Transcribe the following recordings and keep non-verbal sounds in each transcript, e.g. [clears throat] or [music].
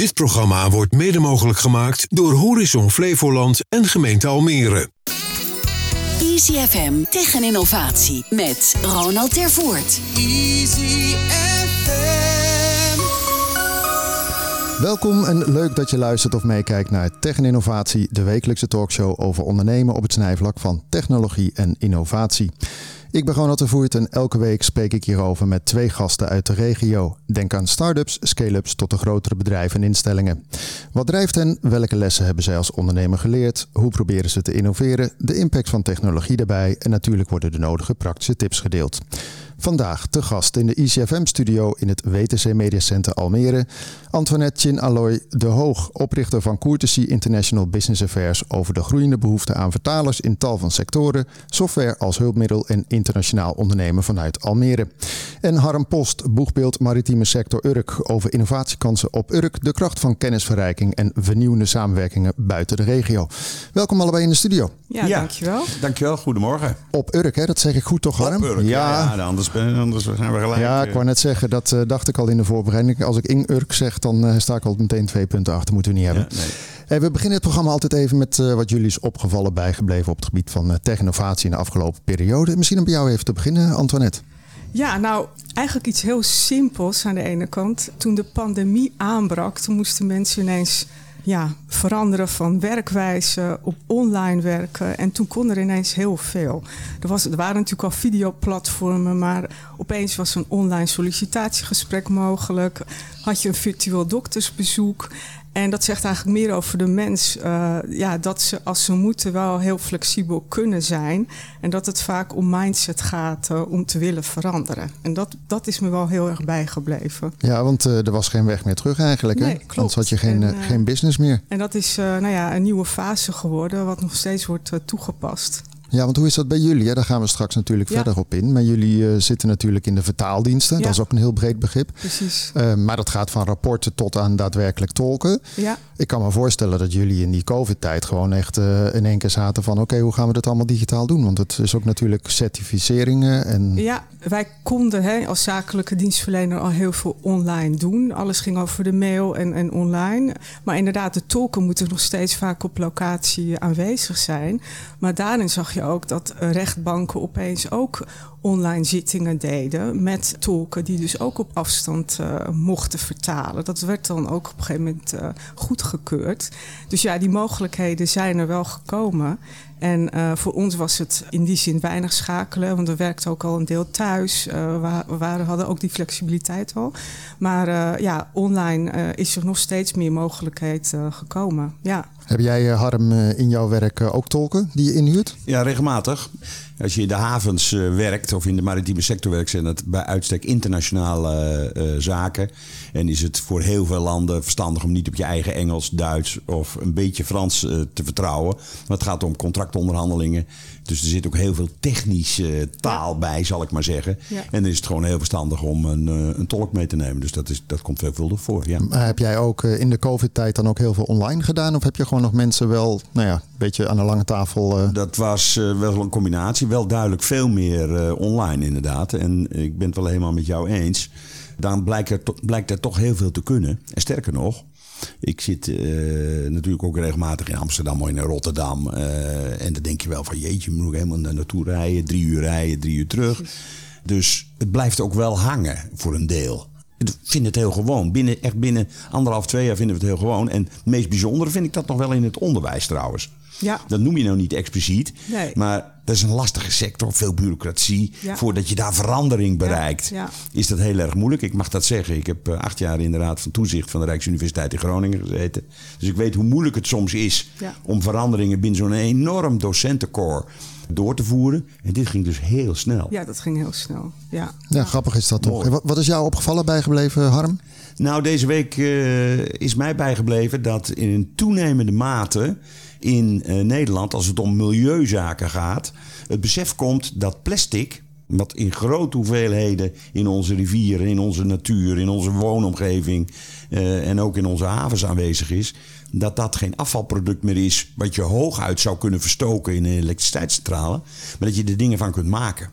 Dit programma wordt mede mogelijk gemaakt door Horizon Flevoland en gemeente Almere. Easy FM tegen innovatie met Ronald Tervoort. Easy FM. Welkom en leuk dat je luistert of meekijkt naar Tech en Innovatie, de wekelijkse talkshow over ondernemen op het snijvlak van technologie en innovatie. Ik ben Ronald de Voert en elke week spreek ik hierover met twee gasten uit de regio. Denk aan start-ups, scale-ups tot de grotere bedrijven en instellingen. Wat drijft hen? Welke lessen hebben zij als ondernemer geleerd? Hoe proberen ze te innoveren? De impact van technologie daarbij en natuurlijk worden de nodige praktische tips gedeeld. Vandaag te gast in de ICFM-studio in het WTC Media Center Almere. Antoinette Chin Alloy de Hoog, oprichter van Courtesy International Business Affairs over de groeiende behoefte aan vertalers in tal van sectoren, software als hulpmiddel en internationaal ondernemen vanuit Almere. En Harm Post, boegbeeld maritieme sector Urk over innovatiekansen op Urk, de kracht van kennisverrijking en vernieuwende samenwerkingen buiten de regio. Welkom allebei in de studio. Ja, Ja. dankjewel. Dankjewel, goedemorgen. Op Urk, hè? dat zeg ik goed toch, Harm? Op Urk, ja, ja, anders, ben- anders zijn we gelijk. Ja, eh, ik wou net zeggen, dat eh, dacht ik al in de voorbereiding. Als ik in Urk zeg, dan eh, sta ik al meteen twee punten achter. Moeten we niet hebben. ja, nee. Hey, we beginnen het programma altijd even met eh, wat jullie is opgevallen, bijgebleven op het gebied van eh, tech-innovatie in de afgelopen periode. Misschien om bij jou even te beginnen, Antoinette. Ja, nou, eigenlijk iets heel simpels aan de ene kant. Toen de pandemie aanbrak, toen moesten mensen ineens ja, veranderen van werkwijze op online werken. En toen kon er ineens heel veel. Er, was, er waren natuurlijk al videoplatformen, maar opeens was een online sollicitatiegesprek mogelijk. Had je een virtueel doktersbezoek. En dat zegt eigenlijk meer over de mens. eh, ja, dat ze als ze moeten wel heel flexibel kunnen zijn. En dat het vaak om mindset gaat eh, om te willen veranderen. En dat, dat is me wel heel erg bijgebleven. Ja, want eh, er was geen weg meer terug eigenlijk. Nee, hè? klopt. Anders had je geen, En, geen business meer. En dat is nou ja, een nieuwe fase geworden, wat nog steeds wordt toegepast. Ja, want hoe is dat bij jullie? Daar gaan we straks natuurlijk Ja. verder op in. Maar jullie eh, zitten natuurlijk in de vertaaldiensten. Ja. Dat is ook een heel breed begrip. Precies. Eh, maar dat gaat van rapporten tot aan daadwerkelijk tolken. Ja, Ik kan me voorstellen dat jullie in die COVID-tijd gewoon echt eh, in één keer zaten van... oké, hoe gaan we dat allemaal digitaal doen? Want het is ook natuurlijk certificeringen en... ja wij konden hè, als zakelijke dienstverlener al heel veel online doen. Alles ging over de mail en, en online. Maar inderdaad, de tolken moeten nog steeds vaak op locatie aanwezig zijn. Maar daarin zag je ook dat rechtbanken opeens ook online zittingen deden met tolken die dus ook op afstand eh, mochten vertalen. Dat werd dan ook op een gegeven moment eh, goedgekeurd. Dus ja, die mogelijkheden zijn er wel gekomen. En eh, voor ons was het in die zin weinig schakelen, want we werkten ook al een deel thuis. We, we hadden ook die flexibiliteit al. Maar ja, online is er nog steeds meer mogelijkheid gekomen. Ja. Heb jij, eh, Harm, eh, in jouw werk eh, ook tolken die je inhuurt? Ja, regelmatig. Als je in de havens eh, werkt of in de maritieme sector werkt, zijn dat bij uitstek internationale eh, eh, zaken. En is het voor heel veel landen verstandig om niet op je eigen Engels, Duits of een beetje Frans eh, te vertrouwen. Maar het gaat om contractonderhandelingen. Dus er zit ook heel veel technische taal bij, zal ik maar zeggen. Ja. En dan is het gewoon heel verstandig om een, eh, een tolk mee te nemen. Dus dat, is, dat komt veelvuldig voor. Ja. Maar heb jij ook in de COVID-tijd dan ook heel veel online gedaan? Of heb je gewoon nog mensen wel, nou ja, een beetje aan de lange tafel... eh, Dat was eh, wel een combinatie. Wel duidelijk veel meer eh, online inderdaad. En ik ben het wel helemaal met jou eens. Dan blijkt er, blijkt er toch heel veel te kunnen. En sterker nog, ik zit eh, natuurlijk ook regelmatig in Amsterdam of in Rotterdam. eh, en dan denk je wel van jeetje, moet ik helemaal naar naartoe rijden. Drie uur rijden, drie uur terug. Dus het blijft ook wel hangen voor een deel. Ik vind het heel gewoon. Binnen, echt binnen anderhalf, twee jaar vinden we het heel gewoon. En het meest bijzondere vind ik dat nog wel in het onderwijs trouwens. Ja. Dat noem je nou niet expliciet. Nee. Maar dat is een lastige sector, veel bureaucratie. Ja. Voordat je daar verandering bereikt, ja. is dat heel erg moeilijk. Ik mag dat zeggen. Ik heb eh, acht jaar in de Raad van Toezicht van de Rijksuniversiteit in Groningen gezeten. Dus ik weet hoe moeilijk het soms is Ja. om veranderingen binnen zo'n enorm docentencorps door te voeren. En dit ging dus heel snel. ja, dat ging heel snel. Ja. ja, grappig is dat toch. Wat, wat is jou opgevallen bijgebleven, Harm? Nou, deze week eh, is mij bijgebleven dat in een toenemende mate in eh, Nederland, als het om milieuzaken gaat, het besef komt dat plastic, wat in grote hoeveelheden in onze rivieren, in onze natuur, in onze woonomgeving eh, en ook in onze havens aanwezig is, dat dat geen afvalproduct meer is wat je hooguit zou kunnen verstoken in een elektriciteitscentrale, maar dat je er dingen van kunt maken.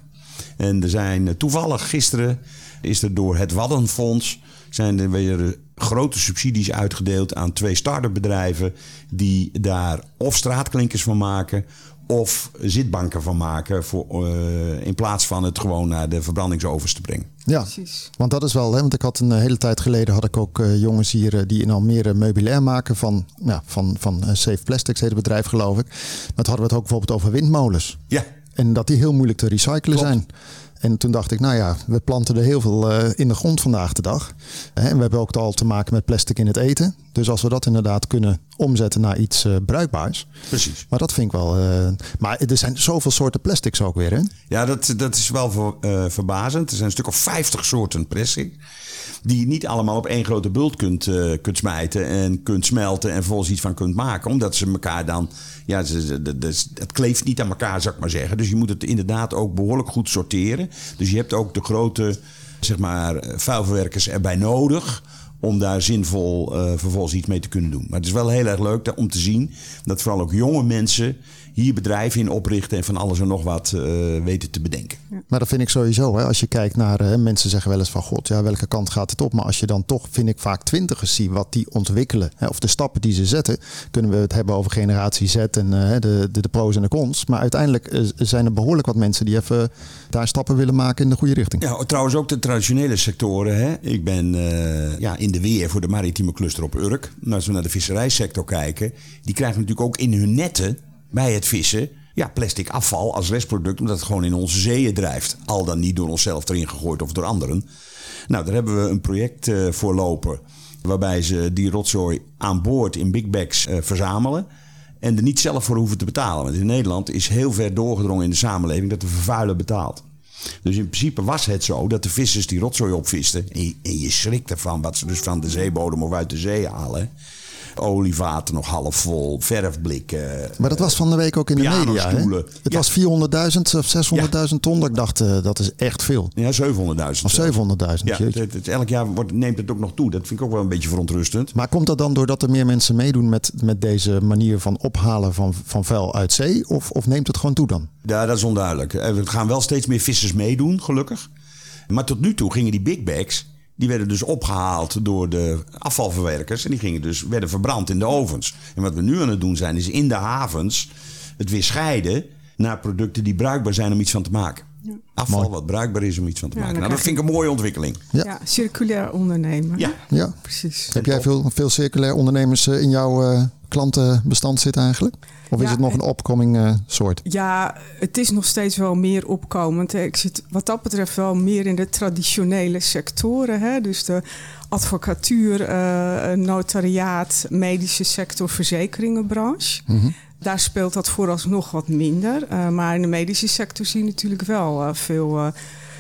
En er zijn eh, toevallig gisteren is er door het Waddenfonds zijn er weer grote subsidies uitgedeeld aan twee start-up bedrijven die daar of straatklinkers van maken of zitbanken van maken voor, eh, in plaats van het gewoon naar de verbrandingsovens te brengen. Ja, Precies. want dat is wel, hè, want ik had een eh, hele tijd geleden had ik ook eh, jongens hier die in Almere meubilair maken van, ja, van, van Safe Plastics, heet het bedrijf geloof ik. Maar toen hadden we het ook bijvoorbeeld over windmolens. Ja, En dat die heel moeilijk te recyclen Klopt. zijn. En toen dacht ik, nou ja, we planten er heel veel eh, in de grond vandaag de dag. En we hebben ook al te maken met plastic in het eten. Dus als we dat inderdaad kunnen omzetten naar iets eh, bruikbaars. precies. Maar dat vind ik wel. eh, maar er zijn zoveel soorten plastics ook weer, hè? Ja, dat, dat is wel ver- eh, verbazend. Er zijn een stuk of 50 soorten plastic. Die je niet allemaal op één grote bult kunt, kunt smijten en kunt smelten en vervolgens iets van kunt maken. Omdat ze elkaar dan. Ja, ze, het kleeft niet aan elkaar, zou ik maar zeggen. Dus je moet het inderdaad ook behoorlijk goed sorteren. Dus je hebt ook de grote, zeg maar, vuilverwerkers erbij nodig. Om daar zinvol eh, vervolgens iets mee te kunnen doen. Maar het is wel heel erg leuk om te zien dat vooral ook jonge mensen hier bedrijven in oprichten en van alles en nog wat eh, weten te bedenken. Maar dat vind ik sowieso. Hè. Als je kijkt naar eh, mensen zeggen wel eens van god, ja, welke kant gaat het op? Maar als je dan toch, vind ik vaak twintigers zie wat die ontwikkelen. Hè, of de stappen die ze zetten. Kunnen we het hebben over generatie Z en eh, de, de, de pro's en de cons. Maar uiteindelijk eh, zijn er behoorlijk wat mensen die even daar stappen willen maken in de goede richting. Ja, trouwens ook de traditionele sectoren. Hè. Ik ben ja, in de weer voor de maritieme cluster op Urk. Maar als we naar de visserijsector kijken, die krijgen natuurlijk ook in hun netten bij het vissen ja, plastic afval als restproduct, omdat het gewoon in onze zeeën drijft. Al dan niet door onszelf erin gegooid of door anderen. Nou, daar hebben we een project eh, voor lopen. Waarbij ze die rotzooi aan boord in big bags eh, verzamelen. En er niet zelf voor hoeven te betalen. Want in Nederland is heel ver doorgedrongen in de samenleving dat de vervuiler betaalt. Dus in principe was het zo dat de vissers die rotzooi opvisten. En je, en je schrikt ervan wat ze dus van de zeebodem of uit de zee halen. Olievaten nog half vol, verfblikken. Maar dat was van de week ook in de media. Hè? Het Ja. was 400.000 of 600.000 ton. Dat ik dacht, eh, dat is echt veel. Ja, 700.000. Of 700.000. Ja, het, het- elk jaar wordt, neemt het ook nog toe. Dat vind ik ook wel een beetje verontrustend. Maar komt dat dan doordat er meer mensen meedoen met, met deze manier van ophalen van, van vuil uit zee? Of, of neemt het gewoon toe dan? Ja, dat is onduidelijk. Er gaan wel steeds meer vissers meedoen, gelukkig. Maar tot nu toe gingen die big bags... die werden dus opgehaald door de afvalverwerkers... en die gingen dus, werden verbrand in de ovens. En wat we nu aan het doen zijn, is in de havens... het weer scheiden naar producten die bruikbaar zijn om iets van te maken. Afval wat bruikbaar is om iets van te Ja, maken. Nou, dat vind ik een mooie ontwikkeling. Ja. Ja, circulair ondernemen. Ja. Ja. Precies. Heb jij veel, veel circulair ondernemers eh, in jouw eh, klantenbestand zitten eigenlijk? Of is het nog en- een opkoming eh, soort? Ja, het is nog steeds wel meer opkomend. Ik zit wat dat betreft wel meer in de traditionele sectoren. Hè? Dus de advocatuur, eh, notariaat, medische sector, verzekeringenbranche. Daar speelt dat vooralsnog wat minder. Eh, maar in de medische sector zie je natuurlijk wel veel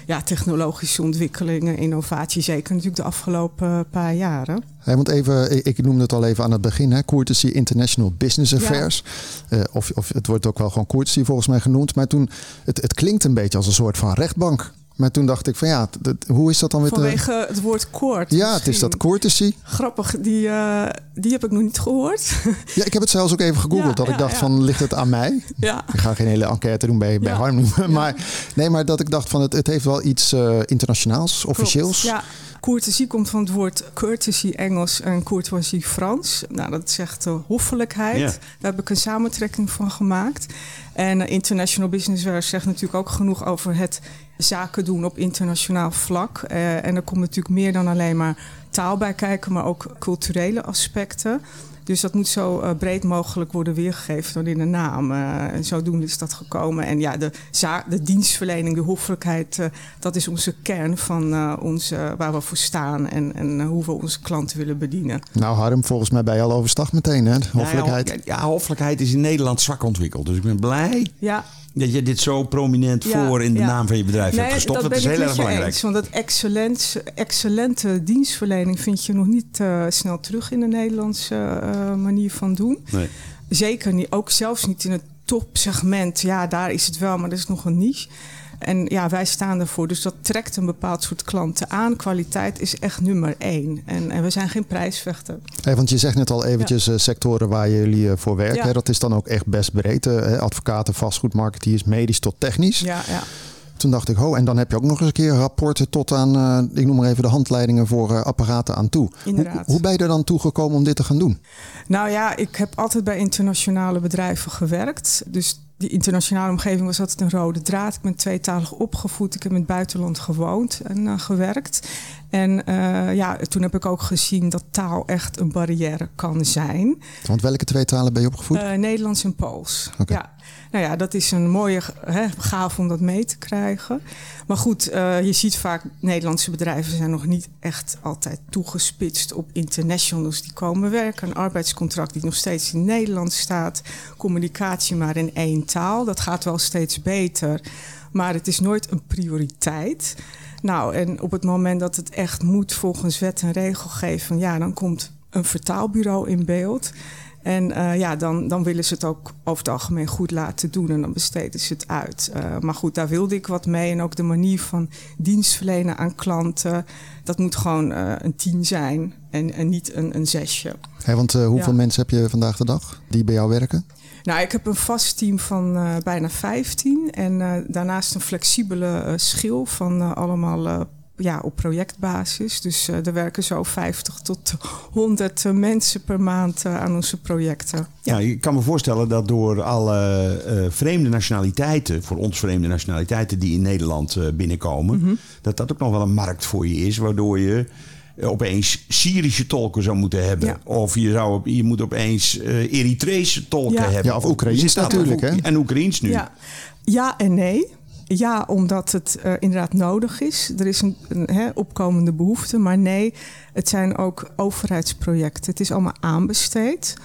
ja, technologische ontwikkelingen, innovatie. Zeker natuurlijk de afgelopen eh, paar jaren. Hey, want even, ik, noemde het al even aan het begin, hè, Courtesy International Business Ja. Affairs. Eh, of, of het wordt ook wel gewoon Courtesy volgens mij genoemd. Maar toen, het, het klinkt een beetje als een soort van rechtbank. Maar toen dacht ik van ja, hoe is dat dan weer te... Vanwege het woord koord. Ja, het is dat courtesy. Grappig, die, eh, die heb ik nog niet gehoord. Ja, ik heb het zelfs ook even gegoogeld. Ja, dat ik dacht ja. van, ligt het aan mij? ja. Ik ga geen hele enquête doen bij, bij. Harm. Maar, nee, maar dat ik dacht van, het, het heeft wel iets eh, internationaals, officieels. Klopt, Ja, courtesy komt van het woord courtesy Engels en courtoisie Frans. Nou, dat zegt uh, hoffelijkheid. Ja. Daar heb ik een samentrekking van gemaakt. En International Business Wear zegt natuurlijk ook genoeg over het zaken doen op internationaal vlak. Eh, en er komt natuurlijk meer dan alleen maar taal bij kijken, maar ook culturele aspecten. Dus dat moet zo eh, breed mogelijk worden weergegeven dan in de naam. Eh, en zodoende is dat gekomen. En ja, de, de dienstverlening, de hoffelijkheid, eh, dat is onze kern van eh, onze, waar we voor staan en, en hoe we onze klanten willen bedienen. Nou Harm, volgens mij ben je al overstag meteen, hè? Hoffelijkheid. Ja, ja, hoffelijkheid is in Nederland zwak ontwikkeld. Dus ik ben blij Ja, dat je dit zo prominent Ja, voor in de ja. naam van je bedrijf hebt gestopt. Dat, is heel erg belangrijk. Eens, want dat excellent, excellente dienstverlening vind je nog niet eh, snel terug in de Nederlandse eh, manier van doen. Nee. Zeker niet, ook zelfs niet in het topsegment. Ja, daar is het wel, maar dat is nog een niche. En ja, wij staan ervoor. Dus dat trekt een bepaald soort klanten aan. Kwaliteit is echt nummer één. En, en we zijn geen prijsvechter. Hey, want je zegt net al eventjes eh, sectoren waar jullie eh, voor werken. Ja. Dat is dan ook echt best breed. eh, advocaten, vastgoedmarketeers, medisch tot technisch. Ja, ja. Toen dacht ik, ho, en dan heb je ook nog eens een keer rapporten tot aan, uh, ik noem maar even de handleidingen voor uh, apparaten aan toe. Inderdaad. Hoe, hoe ben je er dan toe gekomen om dit te gaan doen? Nou ja, ik heb altijd bij internationale bedrijven gewerkt. Dus die internationale omgeving was altijd een rode draad. Ik ben tweetalig opgevoed. Ik heb in het buitenland gewoond en uh, gewerkt. En uh, ja, toen heb ik ook gezien dat taal echt een barrière kan zijn. Want welke twee talen ben je opgevoed? Uh, Nederlands en Pools. Okay. Ja. Nou ja, dat is een mooie hè, gaaf om dat mee te krijgen. Maar goed, uh, je ziet vaak Nederlandse bedrijven zijn nog niet echt altijd toegespitst op internationals die komen werken. Een arbeidscontract die nog steeds in Nederland staat. Communicatie maar in één taal. Dat gaat wel steeds beter. Maar het is nooit een prioriteit. Nou, en op het moment dat het echt moet volgens wet en regelgeving, ja, dan komt een vertaalbureau in beeld. En uh, ja, dan, dan willen ze het ook over het algemeen goed laten doen en dan besteden ze het uit. Uh, maar goed, daar wilde ik wat mee. En ook de manier van dienstverlenen aan klanten. Dat moet gewoon uh, een tien zijn en, en niet een, een zesje. Hey, want hoeveel ja. mensen heb je vandaag de dag die bij jou werken? Nou, ik heb een vast team van uh, bijna 15 en uh, daarnaast een flexibele uh, schil van allemaal ja, op projectbasis. Dus er werken zo 50 tot 100 mensen per maand aan onze projecten. Ja, ik kan me voorstellen dat door alle vreemde nationaliteiten, voor ons vreemde nationaliteiten die in Nederland binnenkomen, mm-hmm. dat dat ook nog wel een markt voor je is, waardoor je opeens Syrische tolken zou moeten hebben. Ja. Of je, zou, je moet opeens uh, Eritrese tolken Ja. hebben. Ja, of Oekraïens natuurlijk, hè? En Oekraïens nu. Ja. ja en nee. Ja, omdat het uh, inderdaad nodig is. Er is een, een hè, opkomende behoefte. Maar nee, het zijn ook overheidsprojecten. Het is allemaal aanbesteed.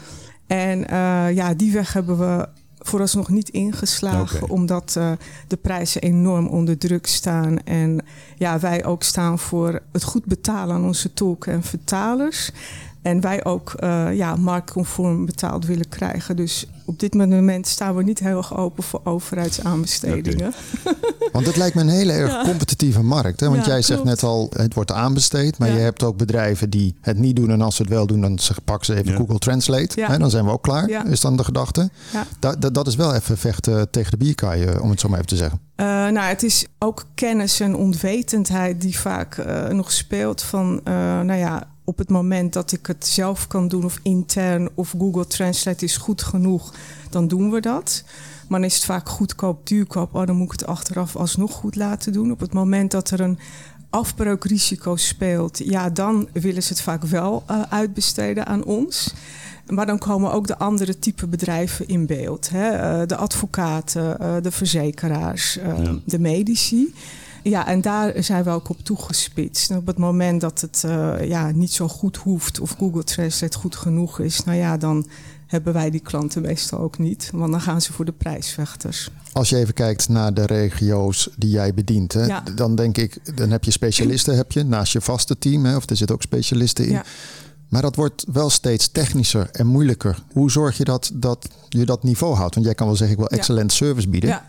En uh, ja, die weg hebben we vooralsnog niet ingeslagen. Omdat uh, de prijzen enorm onder druk staan. En ja, wij ook staan voor het goed betalen aan onze tolken en vertalers. En wij ook uh, ja, marktconform betaald willen krijgen. Dus op dit moment staan we niet heel erg open voor overheidsaanbestedingen. [laughs] Want het lijkt me een hele erg Ja. competitieve markt. Hè? Want Ja, jij zegt klopt. net al, het wordt aanbesteed. Maar Ja. je hebt ook bedrijven die het niet doen. En als ze het wel doen, dan pakken ze even Ja. Google Translate. Ja. Hè? Dan zijn we ook klaar, Ja. is dan de gedachte. Ja. Da- da- dat is wel even vechten tegen de bierkaai, om het zo maar even te zeggen. Uh, nou, het is ook kennis en onwetendheid die vaak uh, nog speelt van, uh, nou ja, op het moment dat ik het zelf kan doen of intern of Google Translate is goed genoeg, dan doen we dat. Maar dan is het vaak goedkoop, duurkoop. Oh, dan moet ik het achteraf alsnog goed laten doen. Op het moment dat er een afbreukrisico speelt, ja, dan willen ze het vaak wel uh, uitbesteden aan ons. Maar dan komen ook de andere type bedrijven in beeld. Hè? Uh, de advocaten, uh, de verzekeraars, Ja. de medici. Ja, en daar zijn we ook op toegespitst. En op het moment dat het uh, ja, niet zo goed hoeft of Google Translate goed genoeg is, nou ja, dan hebben wij die klanten meestal ook niet. Want dan gaan ze voor de prijsvechters. Als je even kijkt naar de regio's die jij bedient, hè, Ja. dan denk ik, dan heb je specialisten heb je, naast je vaste team, hè, of er zitten ook specialisten in. Ja. Maar dat wordt wel steeds technischer en moeilijker. Hoe zorg je dat, dat je dat niveau houdt? Want jij kan wel zeggen, ik wil Ja. excellent service bieden.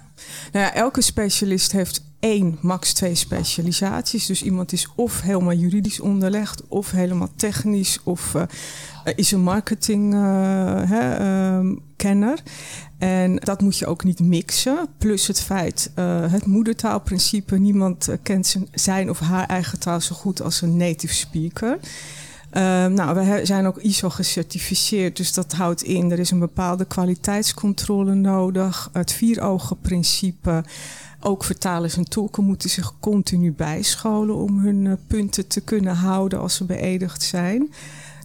Nou ja, elke specialist heeft één, max twee specialisaties. Dus iemand is of helemaal juridisch onderlegd, of helemaal technisch, of uh, is een marketing uh, hè, uh, kenner. En dat moet je ook niet mixen. Plus het feit, uh, het moedertaalprincipe. Niemand kent zijn of haar eigen taal zo goed als een native speaker. Uh, nou, we zijn ook ISO gecertificeerd, dus dat houdt in, er is een bepaalde kwaliteitscontrole nodig, het vier-ogen-principe. Ook vertalers en tolken moeten zich continu bijscholen om hun uh, punten te kunnen houden als ze beëdigd zijn.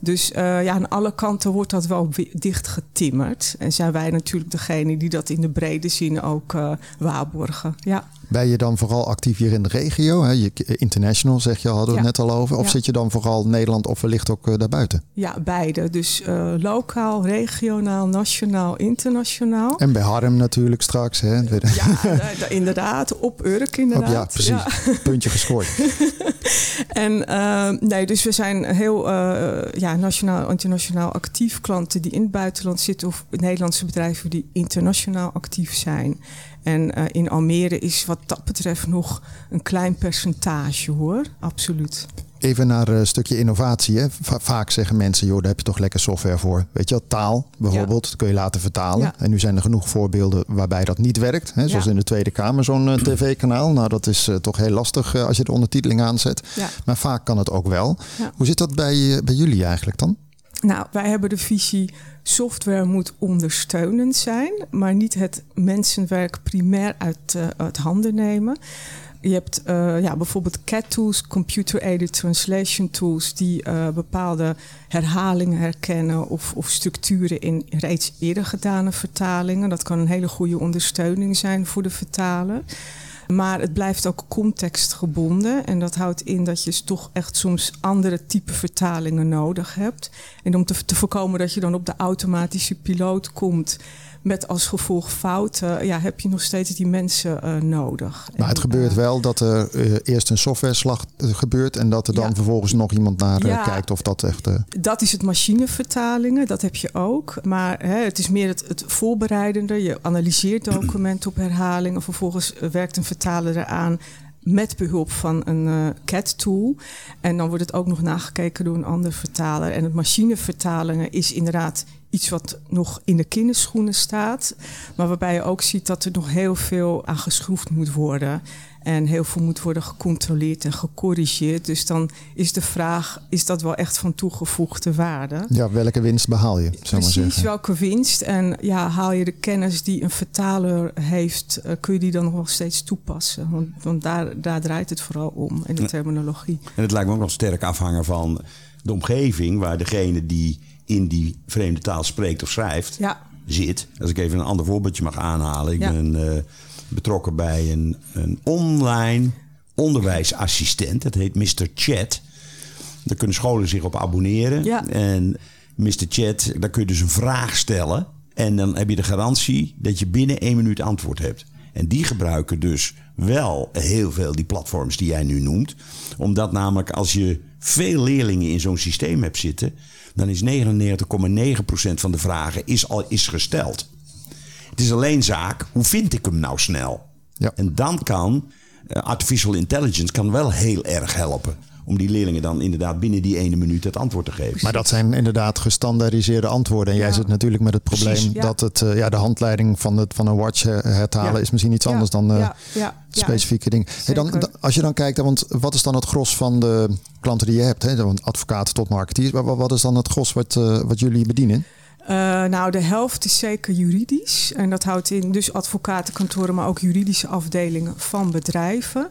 Dus uh, ja, aan alle kanten wordt dat wel dicht getimmerd. En zijn wij natuurlijk degene die dat in de brede zin ook uh, waarborgen. Ja. Ben je dan vooral actief hier in de regio? Hè? Je, international zeg je, hadden we Ja. het net al over. Of Ja. zit je dan vooral Nederland of wellicht ook uh, daarbuiten? Ja, beide. Dus uh, lokaal, regionaal, nationaal, internationaal. En bij Harm natuurlijk straks. Hè? Ja, [laughs] da- inderdaad. Op Urk inderdaad. Op, ja, precies. Ja. [laughs] Puntje gescoord. [laughs] En uh, nee, dus we zijn heel uh, ja, nationaal, internationaal actief. Klanten die in het buitenland zitten of Nederlandse bedrijven die internationaal actief zijn. En uh, in Almere is wat dat betreft nog een klein percentage hoor, absoluut. Even naar een stukje innovatie. Hè. vaak zeggen mensen, joh, daar heb je toch lekker software voor. Weet je wel, taal bijvoorbeeld, dat kun je laten vertalen. En nu zijn er genoeg voorbeelden waarbij dat niet werkt. Hè. Zoals in de Tweede Kamer, zo'n tv-kanaal. Nou, dat is toch heel lastig als je de ondertiteling aanzet. Maar vaak kan het ook wel. Hoe zit dat bij, bij jullie eigenlijk dan? Nou, wij hebben de visie software moet ondersteunend zijn, maar niet het mensenwerk primair uit, uh, handen nemen. Je hebt uh, ja, bijvoorbeeld CAT-tools, computer-aided translation tools, die uh, bepaalde herhalingen herkennen of, of structuren in reeds eerder gedane vertalingen. Dat kan een hele goede ondersteuning zijn voor de vertaler. Maar het blijft ook contextgebonden. En dat houdt in dat je toch echt soms andere type vertalingen nodig hebt. En om te, voorkomen dat je dan op de automatische piloot komt met als gevolg fouten, ja, heb je nog steeds die mensen uh, nodig. Maar het gebeurt wel dat er uh, eerst een software-slag gebeurt en dat er dan vervolgens nog iemand naar ja, kijkt of dat echt. Dat is het machinevertalingen, dat heb je ook. Maar hè, het is meer het, het voorbereidende. Je analyseert documenten op herhaling en vervolgens werkt een vertaler eraan met behulp van een uh, CAT-tool. En dan wordt het ook nog nagekeken door een andere vertaler. En het machinevertalingen is inderdaad iets wat nog in de kinderschoenen staat. Maar waarbij je ook ziet dat er nog heel veel aan geschroefd moet worden. En heel veel moet worden gecontroleerd en gecorrigeerd. Dus dan is de vraag: is dat wel echt van toegevoegde waarde? Ja, welke winst behaal je? Precies, welke winst? En ja, haal je de kennis die een vertaler heeft, uh, kun je die dan nog wel steeds toepassen? Want, want daar, daar draait het vooral om in de terminologie. En het lijkt me ook nog sterk afhangen van de omgeving waar degene die in die vreemde taal spreekt of schrijft, ja. zit. Als ik even een ander voorbeeldje mag aanhalen. Ik ben uh, betrokken bij een, een online onderwijsassistent. Dat heet Mr. Chat. Daar kunnen scholen zich op abonneren. Ja. En Mr. Chat, daar kun je dus een vraag stellen. En dan heb je de garantie dat je binnen één minuut antwoord hebt. En die gebruiken dus wel heel veel die platforms die jij nu noemt. Omdat namelijk als je veel leerlingen in zo'n systeem hebt zitten, dan is 99,9% van de vragen is al is gesteld. Het is alleen zaak, hoe vind ik hem nou snel? Ja. En dan kan uh, artificial intelligence kan wel heel erg helpen om die leerlingen dan inderdaad binnen die ene minuut het antwoord te geven. Maar dat zijn inderdaad gestandaardiseerde antwoorden. En jij zit natuurlijk met het probleem dat het, uh, ja, de handleiding van, het, van een watch herhalen is misschien iets anders dan uh, specifieke dingen. Hey, dan, als je dan kijkt, want wat is dan het gros van de klanten die je hebt? Hè? Van advocaten tot marketeers. Wat, wat is dan het gros wat, uh, wat jullie bedienen? Uh, nou, de helft is zeker juridisch. En dat houdt in dus advocatenkantoren, maar ook juridische afdelingen van bedrijven.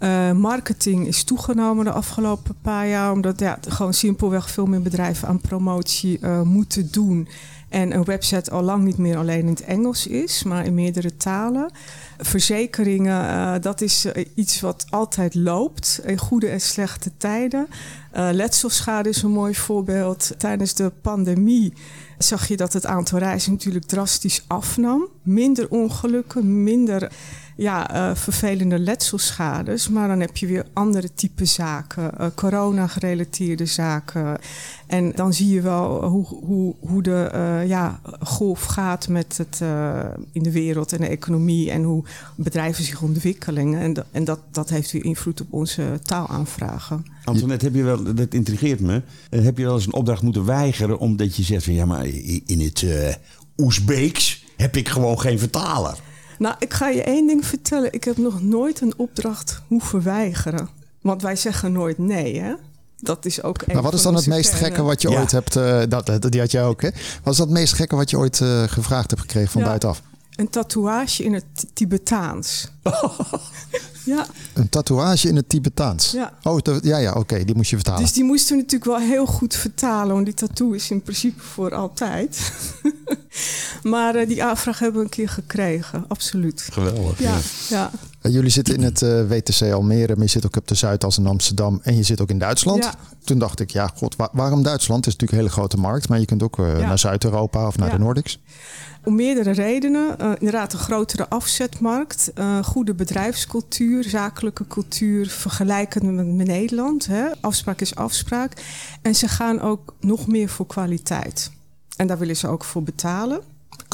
Uh, marketing is toegenomen de afgelopen paar jaar, omdat ja, gewoon simpelweg veel meer bedrijven aan promotie uh, moeten doen. En een website al lang niet meer alleen in het Engels is, maar in meerdere talen. Verzekeringen, uh, dat is iets wat altijd loopt in goede en slechte tijden. letselschade is een mooi voorbeeld. Tijdens de pandemie zag je dat het aantal reizen natuurlijk drastisch afnam. Minder ongelukken, minder ja, uh, vervelende letselschades. Maar dan heb je weer andere type zaken, uh, corona-gerelateerde zaken. En dan zie je wel hoe, hoe, hoe de uh, ja, golf gaat met het in de wereld en de economie en hoe bedrijven zich ontwikkelen. En, en dat, dat heeft weer invloed op onze taalaanvragen. Antoinette, heb je wel, dat intrigeert me. heb je wel eens een opdracht moeten weigeren omdat je zegt van ja, maar in het Oezbeeks heb ik gewoon geen vertaler? Nou, ik ga je één ding vertellen. Ik heb nog nooit een opdracht hoeven weigeren. Want wij zeggen nooit nee, hè? Dat is ook. Maar wat is dan het meest gekke wat je ooit hebt? Uh, dat, die had jij ook, hè? Wat is dat het meest gekke wat je ooit uh, gevraagd hebt gekregen van ja, buitenaf? Een tatoeage in het Tibetaans. [laughs] ja. Een tatoeage in het Tibetaans? Ja. Oh, ja, ja, oké, die moest je vertalen. Dus die moesten we natuurlijk wel heel goed vertalen, want die tattoo is in principe voor altijd. [laughs] maar uh, die aanvraag hebben we een keer gekregen, absoluut. Geweldig. Ja, ja. ja. Jullie zitten in het uh, WTC Almere, maar je zit ook op de Zuidas in Amsterdam en je zit ook in Duitsland. Ja. Toen dacht ik, ja, god, waar, waarom Duitsland? Het is natuurlijk een hele grote markt, maar je kunt ook uh, naar Zuid-Europa of naar de Nordics. Om meerdere redenen. Uh, inderdaad, een grotere afzetmarkt, goede bedrijfscultuur, zakelijke cultuur, vergelijkend met, met Nederland. Hè. Afspraak is afspraak. En ze gaan ook nog meer voor kwaliteit. En daar willen ze ook voor betalen.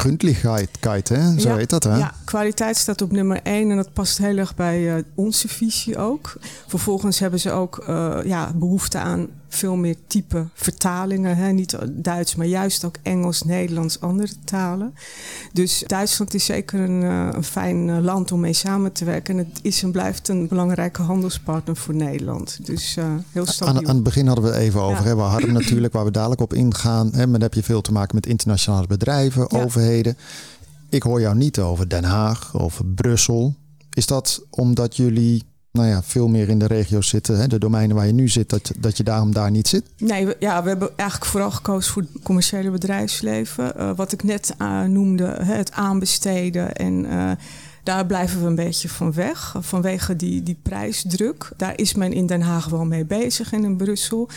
Gründlichkeit, hè? zo Ja, heet dat hè? Ja, kwaliteit staat op nummer één en dat past heel erg bij eh, onze visie ook. Vervolgens hebben ze ook eh, ja, behoefte aan veel meer type vertalingen. Hè? Niet Duits, maar juist ook Engels, Nederlands, andere talen. Dus Duitsland is zeker een, eh, een fijn eh, land om mee samen te werken. En het is en blijft een belangrijke handelspartner voor Nederland. Dus eh, heel stabiel. Aan, aan het begin hadden we het even over. Ja. Hè? We hadden [clears throat] natuurlijk, waar we dadelijk op ingaan. Hè? Maar dan heb je veel te maken met internationale bedrijven, Ja. overheden. Ik hoor jou niet over Den Haag, over Brussel. Is dat omdat jullie nou ja, veel meer in de regio's zitten, hè? de domeinen waar je nu zit, dat, dat je daarom daar niet zit? Nee, we, ja, we hebben eigenlijk vooral gekozen voor het commerciële bedrijfsleven. Eh, wat ik net eh, noemde, het aanbesteden. En eh, daar blijven we een beetje van weg. Vanwege die, die prijsdruk. Daar is men in Den Haag wel mee bezig en in Brussel.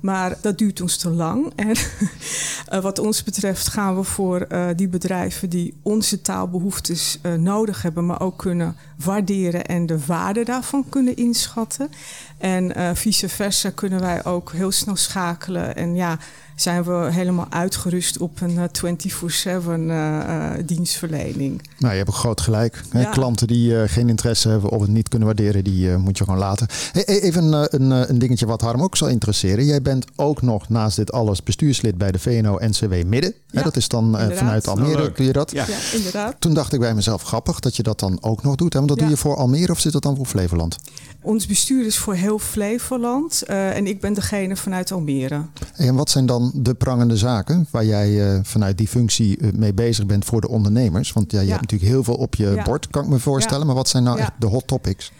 Maar dat duurt ons te lang. En [laughs] eh, wat ons betreft gaan we voor eh, die bedrijven die onze taalbehoeftes eh, nodig hebben, maar ook kunnen waarderen en de waarde daarvan kunnen inschatten. En vice versa kunnen wij ook heel snel schakelen. En ja, zijn we helemaal uitgerust op een eh, 24-7 eh, eh, dienstverlening. Nou, je hebt ook groot gelijk. Hè? Ja. Klanten die eh, geen interesse hebben of het niet kunnen waarderen, die eh, moet je gewoon laten. Hey, hey, even eh, een, eh, een dingetje wat Harm ook zal interesseren. Jij bent ook nog naast dit alles bestuurslid bij de VNO-NCW Midden. Hè, Ja, dat is dan eh, inderdaad. vanuit Almere, Nou, leuk. doe je dat? Ja. Ja, inderdaad. Toen dacht ik bij mezelf, grappig dat je dat dan ook nog doet. Hè? Want dat Ja. doe je voor Almere of zit dat dan voor Flevoland? Ons bestuur is voor heel Flevoland eh, en ik ben degene vanuit Almere. En wat zijn dan de prangende zaken waar jij eh, vanuit die functie eh, mee bezig bent voor de ondernemers? Want ja, je Ja. hebt natuurlijk heel veel op je Ja. bord, kan ik me voorstellen. Maar wat zijn nou echt de hot topics?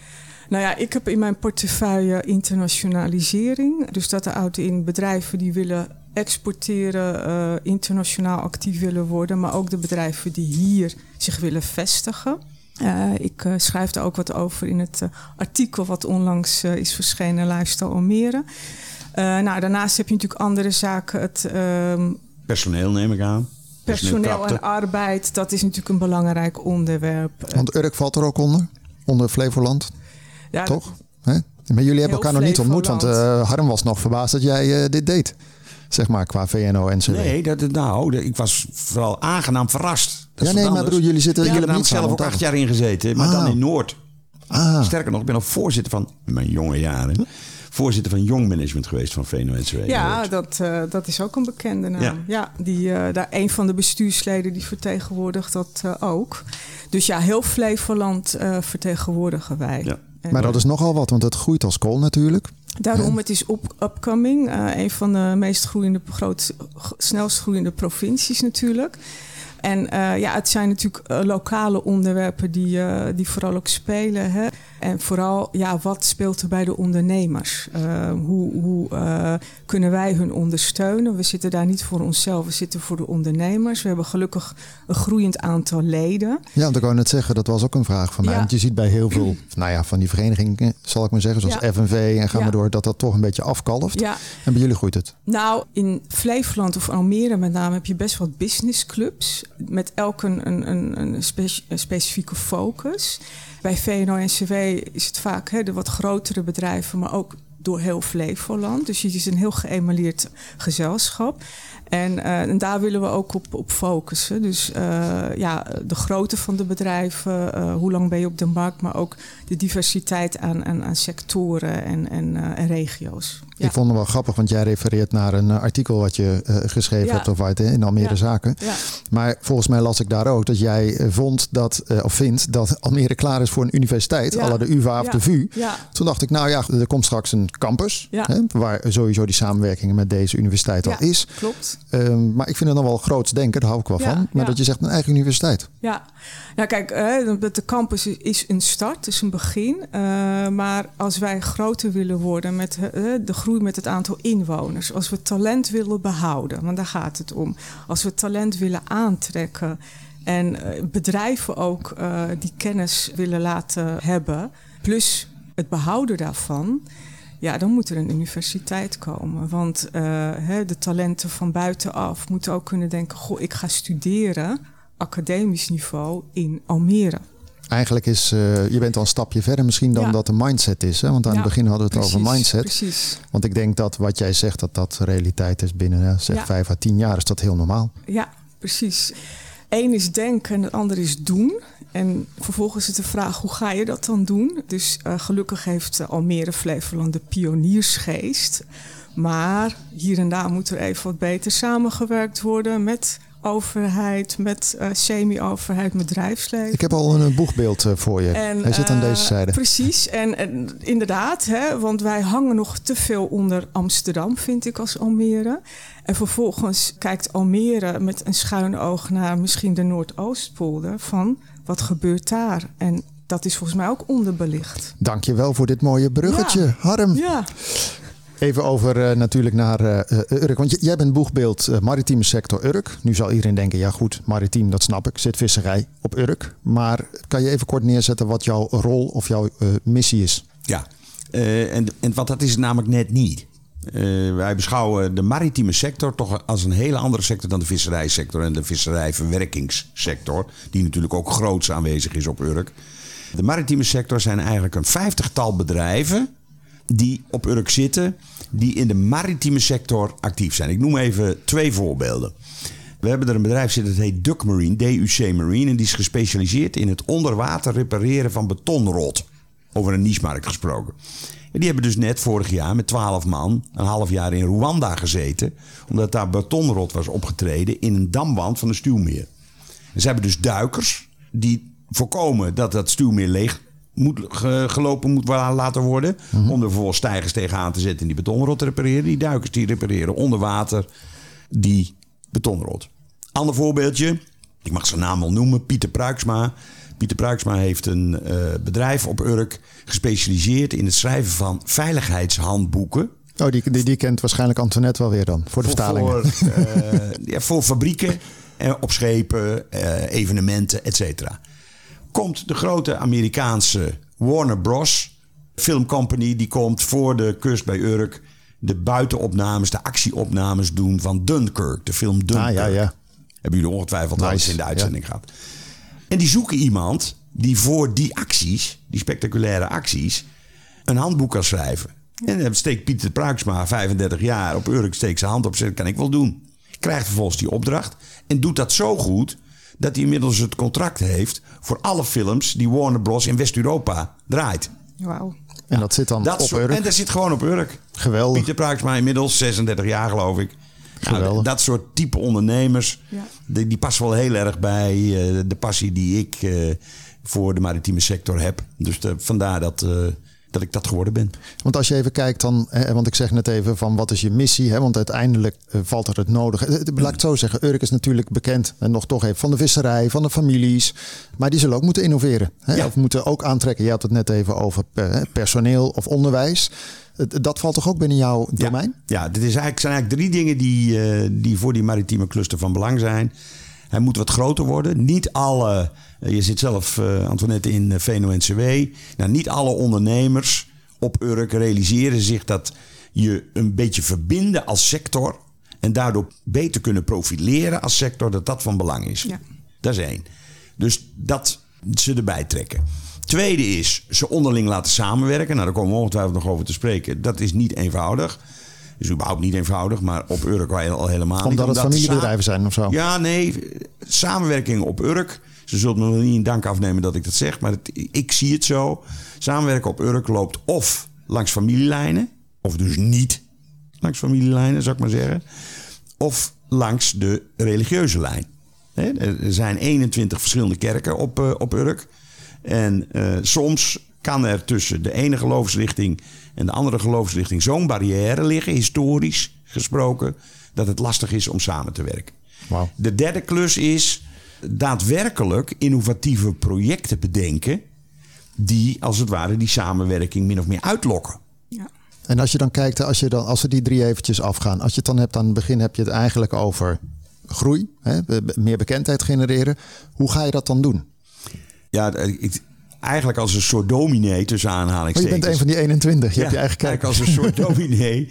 Nou ja, ik heb in mijn portefeuille internationalisering. Dus dat houdt in bedrijven die willen exporteren, eh, internationaal actief willen worden, maar ook de bedrijven die hier zich willen vestigen. Ik schrijf daar ook wat over in het artikel wat onlangs is verschenen, Lifestyle Almere. Eh, nou, daarnaast heb je natuurlijk andere zaken. Het ehm, Personeel neem ik aan. personeel krapte. en arbeid, dat is natuurlijk een belangrijk onderwerp. Want Urk valt er ook onder, onder Flevoland, ja, toch? Hè? Maar jullie hebben elkaar nog niet ontmoet, want eh, Harm was nog verbaasd dat jij eh, dit deed. Zeg maar, qua VNO-NCW. Nee, dat, nou, ik was vooral aangenaam verrast. Dat is ja, nee, maar bedoel, jullie zitten ik jullie hebben niet zelf ook acht jaar ingezeten, maar Ah. dan in Noord. Ah, Sterker nog, ik ben nog voorzitter van mijn jonge jaren. Voorzitter van Jong Management geweest van VNO-NCW. Ja, Noord. dat, eh, dat is ook een bekende naam. Ja. Ja, die, eh, daar, een van de bestuursleden die vertegenwoordigt dat eh, ook. Dus ja, heel Flevoland eh, vertegenwoordigen wij. Ja. En maar dat is nogal wat, want het groeit als kool natuurlijk. Daarom, het is op, upcoming. eh, een van de meest groeiende, groot, snelst groeiende provincies natuurlijk. En eh, ja, het zijn natuurlijk eh, lokale onderwerpen die, eh, die vooral ook spelen. Hè? En vooral, ja, wat speelt er bij de ondernemers? Hoe hoe kunnen wij hun ondersteunen? We zitten daar niet voor onszelf, we zitten voor de ondernemers. We hebben gelukkig een groeiend aantal leden. Ja, want ik wou net zeggen, dat was ook een vraag van mij. Ja. Want je ziet bij heel veel [clears throat] nou ja, van die verenigingen, zal ik maar zeggen, zoals Ja. FNV en gaan we Ja. door, dat dat toch een beetje afkalft. Ja, En bij jullie groeit het. Nou, in Flevoland of Almere met name heb je best wat businessclubs. Met elk een, een, een, een, speci- een specifieke focus. Bij VNO-NCW is het vaak hè, de wat grotere bedrijven, maar ook door heel Flevoland. Dus het is een heel geëmaleerd gezelschap. En, eh, en daar willen we ook op, op focussen. Dus eh, ja, de grootte van de bedrijven, eh, hoe lang ben je op de markt, maar ook de diversiteit aan, aan, sectoren en, en, en regio's. Ja. Ik vond het wel grappig, want jij refereert naar een eh, artikel wat je eh, geschreven Ja. hebt over uit, eh, in Almere Ja. Zaken. Ja. Maar volgens mij las ik daar ook dat jij vond dat, of vindt dat Almere klaar is voor een universiteit, la de UvA of de VU. Toen dacht ik, nou ja, er komt straks een campus, hè, waar sowieso die samenwerking met deze universiteit al is. Klopt. Ehm, maar ik vind het nog wel groots denken, daar hou ik wel van. Maar dat je zegt een eigen universiteit. Ja, nou kijk, de campus is- een start, is een begin. Maar als wij groter willen worden met de groei met het aantal inwoners, als we talent willen behouden, want daar gaat het om. Als we talent willen aantrekken en eh, bedrijven ook eh, die kennis willen laten hebben, plus het behouden daarvan. Ja, dan moet er een universiteit komen. Want eh, de talenten van buitenaf moeten ook kunnen denken: Goh, ik ga studeren, academisch niveau, in Almere. Eigenlijk is, eh, je bent al een stapje verder misschien dan Ja. dat de mindset is. Hè? Want aan Ja, het begin hadden we het over mindset. Precies. Want ik denk dat wat jij zegt, dat dat realiteit is binnen eh, zeg Ja. vijf à tien jaar, is dat heel normaal. Ja, precies. Eén is denken en het andere is doen. En vervolgens is het de vraag, hoe ga je dat dan doen? Dus uh, gelukkig heeft uh, Almere Flevoland de pioniersgeest. Maar hier en daar moet er even wat beter samengewerkt worden met overheid, met uh, semi-overheid, bedrijfsleven. Ik heb al een boegbeeld uh, voor je. En, Hij zit aan deze uh, zijde. Precies. En, en, inderdaad, hè, want wij hangen nog te veel onder Amsterdam, vind ik, als Almere. En vervolgens kijkt Almere met een schuin oog naar misschien de Noordoostpolder van wat gebeurt daar? En dat is volgens mij ook onderbelicht. Dank je wel voor dit mooie bruggetje, ja. Harm. Ja. Even over uh, natuurlijk naar uh, Urk. Want jij bent boegbeeld maritieme sector Urk. Nu zal iedereen denken, ja goed, maritiem, dat snap ik. Zit visserij op Urk. Maar kan je even kort neerzetten wat jouw rol of jouw missie is? Ja, en, en wat dat is namelijk net niet. wij beschouwen de maritieme sector toch als een hele andere sector dan de visserijsector en de visserijverwerkingssector. Die natuurlijk ook groots aanwezig is op Urk. De maritieme sector zijn eigenlijk een vijftigtal bedrijven die op Urk zitten, die in de maritieme sector actief zijn. Ik noem even twee voorbeelden. We hebben er een bedrijf zitten dat heet Duck Marine, DUC Marine. En die is gespecialiseerd in het onderwater repareren van betonrot. Over een niche-markt gesproken. En die hebben dus net vorig jaar met 12 man een half jaar in Rwanda gezeten. Omdat daar betonrot was opgetreden in een damwand van een stuwmeer. Ze hebben dus duikers die voorkomen dat dat stuwmeer leeg moet gelopen moet laten worden. Mm-hmm. Om er vervolgens stijgers tegenaan te zetten en die betonrot te repareren. Die duikers die repareren onder water die betonrot. Ander voorbeeldje, ik mag zijn naam wel noemen, Pieter Pruiksma. Pieter Pruiksma heeft een uh, bedrijf op Urk gespecialiseerd in het schrijven van veiligheidshandboeken. Oh, die, die, die kent waarschijnlijk Antoinette wel weer dan, voor de voor, vertalingen. Voor, uh, [laughs] ja, voor fabrieken, uh, op schepen, evenementen, et cetera komt de grote Amerikaanse Warner Bros. Film Company. Die komt voor de kust bij Urk de buitenopnames, de actieopnames doen van Dunkirk. De film Dunkirk. Ah, ja, ja. Hebben jullie ongetwijfeld nice. eens in de uitzending ja. gehad. En die zoeken iemand die voor die acties, die spectaculaire acties, een handboek kan schrijven. En dan steekt Pieter Pruiksma, 35 jaar, op Urk steekt zijn hand op en kan ik wel doen. Krijgt vervolgens die opdracht en doet dat zo goed dat hij inmiddels het contract heeft voor alle films die Warner Bros. in West-Europa draait. Wauw. En dat zit dan dat op soort, Urk? En dat zit gewoon op Urk. Geweldig. Pieter Pruiksma inmiddels 36 jaar geloof ik. Geweldig. Nou, dat soort type ondernemers, Ja. die, die passen wel heel erg bij uh, de passie die ik uh, voor de maritieme sector heb. Dus de, vandaar dat, uh, dat ik dat geworden ben. Want als je even kijkt dan, hè, want ik zeg net even van wat is je missie, hè, want uiteindelijk uh, valt er het nodige. Uh, laat ik het zo zeggen, Urk is natuurlijk bekend en nog toch even van de visserij, van de families, maar die zullen ook moeten innoveren. Hè, Ja. Of moeten ook aantrekken. Je had het net even over personeel of onderwijs. Dat valt toch ook binnen jouw domein? Ja, ja dit is eigenlijk, zijn eigenlijk drie dingen die, uh, die voor die maritieme cluster van belang zijn. Hij moet wat groter worden. Niet alle, je zit zelf, uh, Antoinette, in VNO-NCW. Nou, niet alle ondernemers op Urk realiseren zich dat je een beetje verbinden als sector. En daardoor beter kunnen profileren als sector, dat dat van belang is. Ja. Dat is één. Dus dat ze erbij trekken. Tweede is ze onderling laten samenwerken. Nou, daar komen we ongetwijfeld nog over te spreken. Dat is niet eenvoudig. is überhaupt niet eenvoudig, maar op Urk al helemaal niet. Omdat het familiebedrijven zijn of zo? Ja, nee. Samenwerking op Urk. Ze zullen me wel niet in dank afnemen dat ik dat zeg, maar het, ik zie het zo. Samenwerken op Urk loopt of langs familielijnen, of dus niet langs familielijnen, zou ik maar zeggen. Of langs de religieuze lijn. Er zijn 21 verschillende kerken op, uh, op Urk. En uh, soms kan er tussen de ene geloofsrichting en de andere geloofsrichting zo'n barrière liggen, historisch gesproken, dat het lastig is om samen te werken. Wow. De derde klus is daadwerkelijk innovatieve projecten bedenken die als het ware die samenwerking min of meer uitlokken. Ja. En als je dan kijkt, als, je dan, als we die drie eventjes afgaan, als je het dan hebt aan het begin, heb je het eigenlijk over groei, hè, meer bekendheid genereren. Hoe ga je dat dan doen? Ja, ik, eigenlijk als een soort dominee tussen aanhalingstekens. Oh, je bent een van die 21. Je ja, hebt je eigen kijk. als een soort [laughs] dominee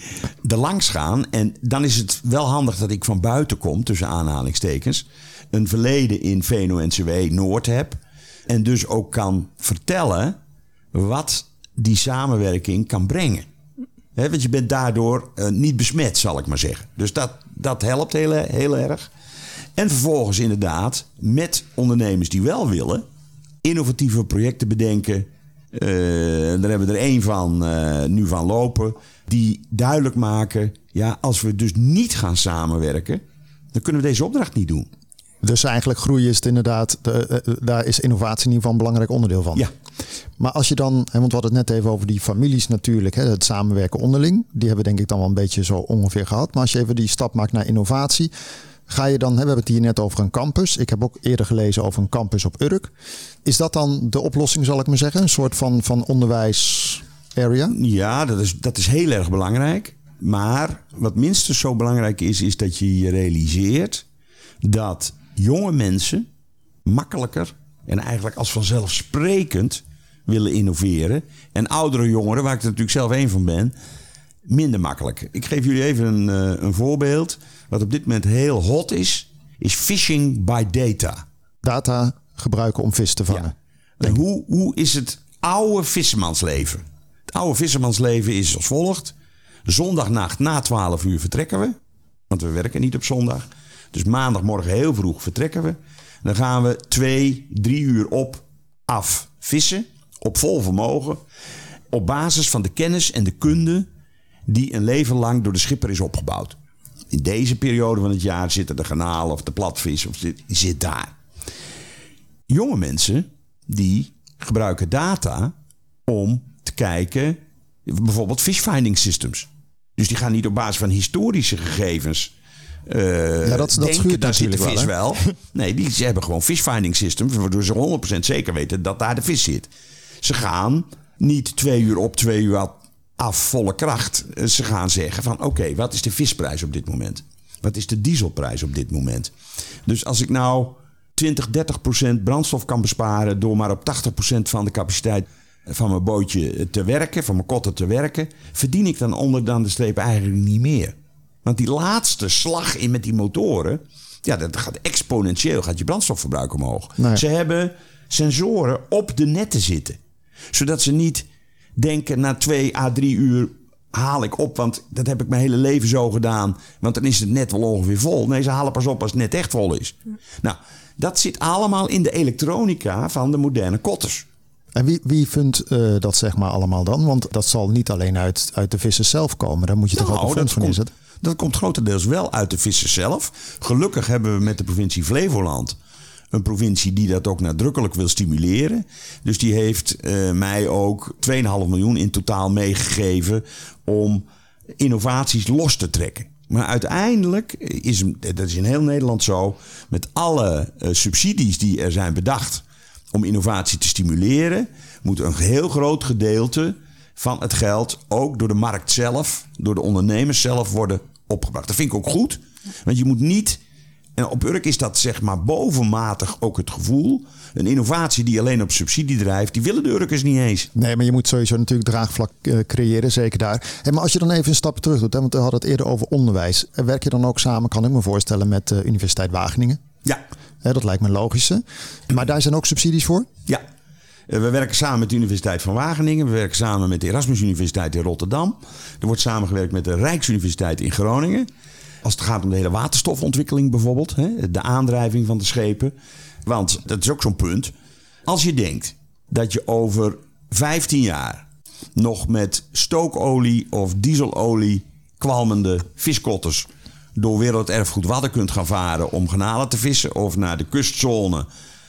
er langs gaan. En dan is het wel handig dat ik van buiten kom, tussen aanhalingstekens. Een verleden in VNO-NCW Noord heb. En dus ook kan vertellen wat die samenwerking kan brengen. Want je bent daardoor uh, niet besmet, zal ik maar zeggen. Dus dat, dat helpt heel, heel erg. En vervolgens inderdaad met ondernemers die wel willen, innovatieve projecten bedenken. Uh, daar hebben we er één van uh, nu van lopen. Die duidelijk maken, ja, als we dus niet gaan samenwerken, dan kunnen we deze opdracht niet doen. Dus eigenlijk groei is het inderdaad, de, uh, daar is innovatie in ieder geval een belangrijk onderdeel van. Ja. Maar als je dan, want we hadden het net even over die families natuurlijk, het samenwerken onderling. Die hebben we denk ik dan wel een beetje zo ongeveer gehad. Maar als je even die stap maakt naar innovatie, ga je dan, we hebben het hier net over een campus. Ik heb ook eerder gelezen over een campus op Urk. Is dat dan de oplossing, zal ik maar zeggen? Een soort van, van onderwijs area? Ja, dat is, dat is heel erg belangrijk. Maar wat minstens zo belangrijk is, is dat je je realiseert dat jonge mensen makkelijker en eigenlijk als vanzelfsprekend willen innoveren. En oudere jongeren, waar ik er natuurlijk zelf één van ben, minder makkelijk. Ik geef jullie even een, uh, een voorbeeld. Wat op dit moment heel hot is, is phishing by data. Data gebruiken om vis te vangen. Ja. Hoe, hoe is het oude vissermansleven? Het oude vissermansleven is als volgt. Zondagnacht na 12 uur vertrekken we. Want we werken niet op zondag. Dus maandagmorgen heel vroeg vertrekken we. Dan gaan we twee, drie uur op, af vissen. Op vol vermogen. Op basis van de kennis en de kunde die een leven lang door de schipper is opgebouwd. In deze periode van het jaar zitten de garnalen of de platvis of zit, daar. Jonge mensen die gebruiken data om te kijken, bijvoorbeeld fish finding systems. Dus die gaan niet op basis van historische gegevens uh, ja, dat, dat denken, daar zit de natuurlijk vis wel, wel. Nee, die ze hebben gewoon fish finding systems, waardoor ze 100% zeker weten dat daar de vis zit. Ze gaan niet twee uur op, twee uur af, volle kracht. Ze gaan zeggen van oké, wat is de visprijs op dit moment? Wat is de dieselprijs op dit moment? Dus als ik nou 20, 30% brandstof kan besparen door maar op 80% van de capaciteit van mijn bootje te werken, van mijn kotter te werken, verdien ik dan onder dan de streep eigenlijk niet meer. Want die laatste slag in met die motoren, ja, dat gaat exponentieel, gaat je brandstofverbruik omhoog. Nee. Ze hebben sensoren op de netten zitten. Zodat ze niet denken na twee à drie uur haal ik op, want dat heb ik mijn hele leven zo gedaan. Want dan is het net wel ongeveer vol. Nee, ze halen pas op als het net echt vol is. Nou, dat zit allemaal in de elektronica van de moderne kotters. En wie, wie vindt eh, dat zeg maar allemaal dan? Want dat zal niet alleen uit, uit de vissen zelf komen. Daar moet je toch Nou, ook een dat fonds van inzetten? Dat komt grotendeels wel uit de vissen zelf. Gelukkig hebben we met de provincie Flevoland een provincie die dat ook nadrukkelijk wil stimuleren. Dus die heeft eh, mij ook 2,5 miljoen in totaal meegegeven om innovaties los te trekken. Maar uiteindelijk is, dat is in heel Nederland zo, met alle eh, subsidies die er zijn bedacht om innovatie te stimuleren, moet een heel groot gedeelte van het geld ook door de markt zelf, door de ondernemers zelf worden opgebracht. Dat vind ik ook goed, want je moet niet, en op Urk is dat zeg maar bovenmatig ook het gevoel, een innovatie die alleen op subsidie drijft, die willen de Urkers niet eens. Nee, maar je moet sowieso natuurlijk draagvlak eh, creëren, zeker daar. Hey, maar als je dan even een stapje terug doet, hè, want we hadden het eerder over onderwijs. Eh, Werk je dan ook samen, kan ik me voorstellen, met de Universiteit Wageningen? Ja, Hè, dat lijkt me logisch. Maar daar zijn ook subsidies voor? Ja, Eh, we werken samen met de Universiteit van Wageningen. We werken samen met de Erasmus Universiteit in Rotterdam. Er wordt samengewerkt met de Rijksuniversiteit in Groningen. Als het gaat om de hele waterstofontwikkeling bijvoorbeeld. Hè, de aandrijving van de schepen. Want dat is ook zo'n punt. Als je denkt dat je over 15 jaar nog met stookolie of dieselolie kwalmende viskotters door werelderfgoed Wadden kunt gaan varen om garnalen te vissen. Of naar de kustzone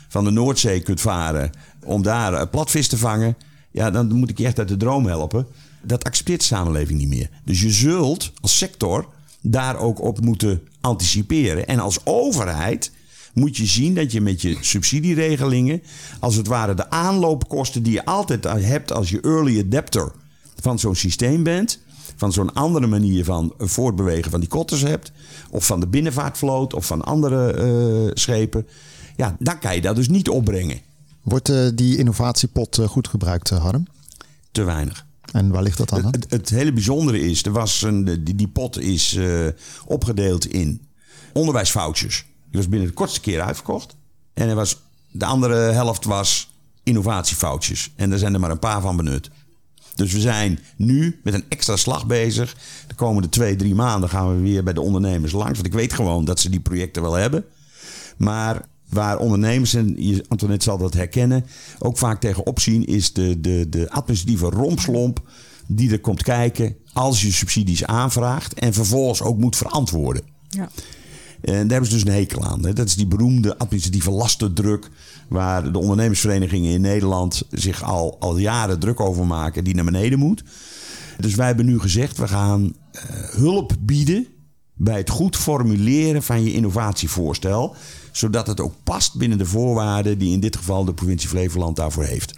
van de Noordzee kunt varen om daar eh, platvis te vangen. Ja, dan moet ik je echt uit de droom helpen. Dat accepteert de samenleving niet meer. Dus je zult als sector daar ook op moeten anticiperen. En als overheid moet je zien dat je met je subsidieregelingen, als het ware de aanloopkosten die je altijd hebt als je early adapter van zo'n systeem bent, van zo'n andere manier van voortbewegen van die kotters hebt, of van de binnenvaartvloot of van andere eh, schepen, ja, dan kan je dat dus niet opbrengen. Wordt eh, die innovatiepot eh, goed gebruikt, eh, Harm? Te weinig. En waar ligt dat dan aan? Het, het hele bijzondere is, er was een, die, die pot is opgedeeld in onderwijsfoutjes. Die was binnen de kortste keer uitverkocht. En er was, de andere helft was innovatiefoutjes. En daar zijn er maar een paar van benut. Dus we zijn nu met een extra slag bezig. De komende twee, drie maanden gaan we weer bij de ondernemers langs. Want ik weet gewoon dat ze die projecten wel hebben. Maar waar ondernemers, en je- Antoinette zal dat herkennen, ook vaak tegen opzien, is de, de, de administratieve rompslomp die er komt kijken als je subsidies aanvraagt en vervolgens ook moet verantwoorden. Ja. En daar hebben ze dus een hekel aan. Hè. Dat is die beroemde administratieve lastendruk. Waar de ondernemersverenigingen in Nederland zich al, al jaren druk over maken. Die naar beneden moet. Dus wij hebben nu gezegd, we gaan eh, hulp bieden bij het goed formuleren van je innovatievoorstel. Zodat het ook past binnen de voorwaarden die in dit geval de provincie Flevoland daarvoor heeft.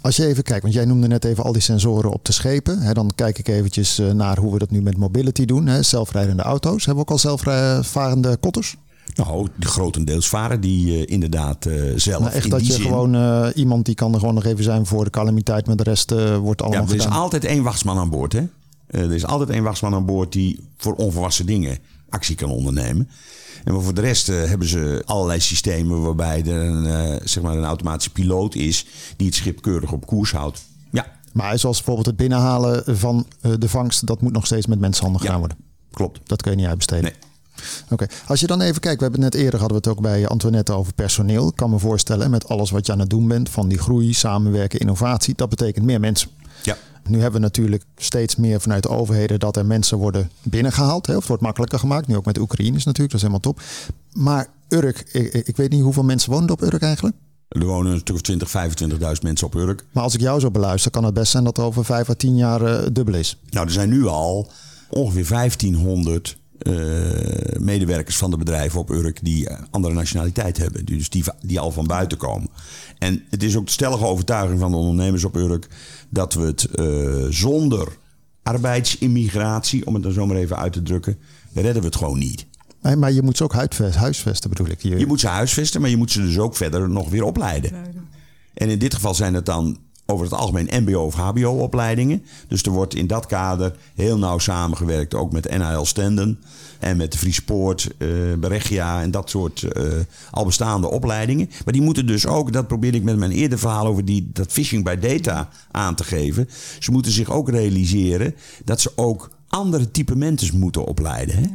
Als je even kijkt, want jij noemde net even al die sensoren op de schepen. Hè, dan kijk ik eventjes eh, naar hoe we dat nu met mobility doen. Hè. Zelfrijdende auto's. Hebben we ook al zelfvarende kotters? Nou, grotendeels varen die eh, inderdaad eh, zelf. Nou, echt in dat die je zin- gewoon iemand die kan er gewoon nog even zijn voor de calamiteit. Maar de rest wordt Ja, allemaal er is gedaan. altijd één wachtsman aan boord. Hè? Er is altijd één wachtsman aan boord die voor onverwachte dingen actie kan ondernemen. En voor de rest eh, hebben ze allerlei systemen waarbij er een, eh, zeg maar een automatische piloot is die het schip keurig op koers houdt. Ja, Maar zoals bijvoorbeeld het binnenhalen van eh, de vangst, dat moet nog steeds met mensenhanden Ja. gedaan worden. klopt. Dat kun je niet uitbesteden. Nee. Oké, als je dan even kijkt, we hebben het net eerder hadden we het ook bij Antoinette over personeel. Ik kan me voorstellen, met alles wat je aan het doen bent, van die groei, samenwerken, innovatie, dat betekent meer mensen. Ja. Nu hebben we natuurlijk steeds meer vanuit de overheden dat er mensen worden binnengehaald. Hè, of het wordt makkelijker gemaakt. Nu ook met de Oekraïners natuurlijk, dat is helemaal top. Maar Urk, ik, ik weet niet hoeveel mensen wonen op Urk eigenlijk. Er wonen een stuk of 20, 25.000 mensen op Urk. Maar als ik jou zo beluister, kan het best zijn dat er over vijf à tien jaar eh, dubbel is. Nou, er zijn nu al ongeveer 1500 eh, medewerkers van de bedrijven op Urk die eh, andere nationaliteit hebben. Dus die, die al van buiten komen. En het is ook de stellige overtuiging van de ondernemers op Urk dat we het eh, zonder arbeidsimmigratie, om het dan zomaar even uit te drukken, redden we het gewoon niet. Maar, maar je moet ze ook huisvesten, bedoel ik. Je, Je moet ze huisvesten, maar je moet ze dus ook verder nog weer opleiden. En in dit geval zijn het dan over het algemeen MBO of HBO-opleidingen. Dus er wordt in dat kader heel nauw samengewerkt, ook met NHL Stenden en met Freesport, eh Beregia en dat soort eh, al bestaande opleidingen. Maar die moeten dus ook, dat probeer ik met mijn eerder verhaal over die, dat phishing by data aan te geven. Ze moeten zich ook realiseren dat ze ook andere type mensen moeten opleiden. Hè?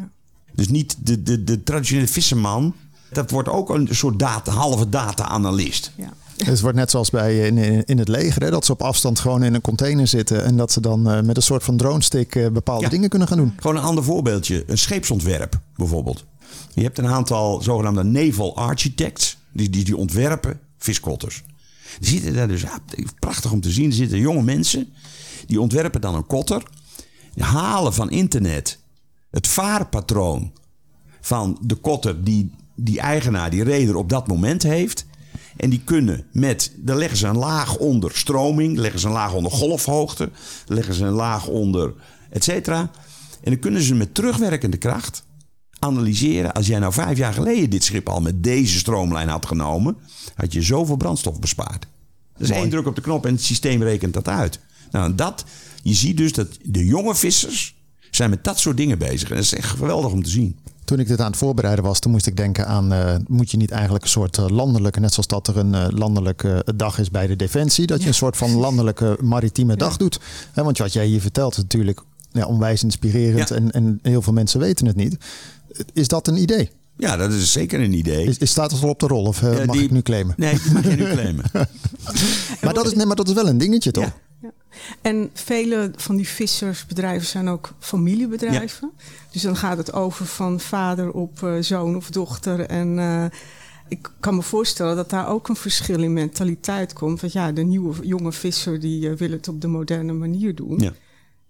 Dus niet de, de, de traditionele visserman. Dat wordt ook een soort data, halve data-analyst. Ja. Dus [laughs] het wordt net zoals bij in, in, in het leger, hè, dat ze op afstand gewoon in een container zitten en dat ze dan eh, met een soort van drone stick eh, bepaalde Ja. dingen kunnen gaan doen. Gewoon een ander voorbeeldje. Een scheepsontwerp bijvoorbeeld. Je hebt een aantal zogenaamde naval architects. Die, die, die ontwerpen viskotters. Die zitten daar dus, ja, prachtig om te zien. Er zitten jonge mensen. Die ontwerpen dan een kotter. Die halen van internet het vaarpatroon van de kotter die die eigenaar, die reder op dat moment heeft. En die kunnen met, daar leggen ze een laag onder stroming, leggen ze een laag onder golfhoogte, leggen ze een laag onder et cetera. En dan kunnen ze met terugwerkende kracht analyseren. Als jij nou vijf jaar geleden dit schip al met deze stroomlijn had genomen, had je zoveel brandstof bespaard. Is één druk op de knop en het systeem rekent dat uit. Nou, dat, je ziet dus dat de jonge vissers zijn met dat soort dingen bezig. En dat is echt geweldig om te zien. Toen ik dit aan het voorbereiden was, toen moest ik denken aan, eh, moet je niet eigenlijk een soort eh, landelijke, net zoals dat er een eh, landelijke dag is bij de Defensie, dat je een soort van landelijke maritieme dag doet. Hè, want wat jij hier vertelt is natuurlijk ja, onwijs inspirerend en, en heel veel mensen weten het niet. Is dat een idee? Ja, dat is zeker een idee. Is, is staat het al op de rol of Ja, mag die- ik nu claimen? Nee, die mag je nu claimen. [laughs] Maar dat, is, nee, maar dat is wel een dingetje toch? Ja. Ja. En vele van die vissersbedrijven zijn ook familiebedrijven. Dus dan gaat het over van vader op eh, zoon of dochter. En eh, ik kan me voorstellen dat daar ook een verschil in mentaliteit komt. Want ja, de nieuwe jonge visser die eh, wil het op de moderne manier doen. Ja.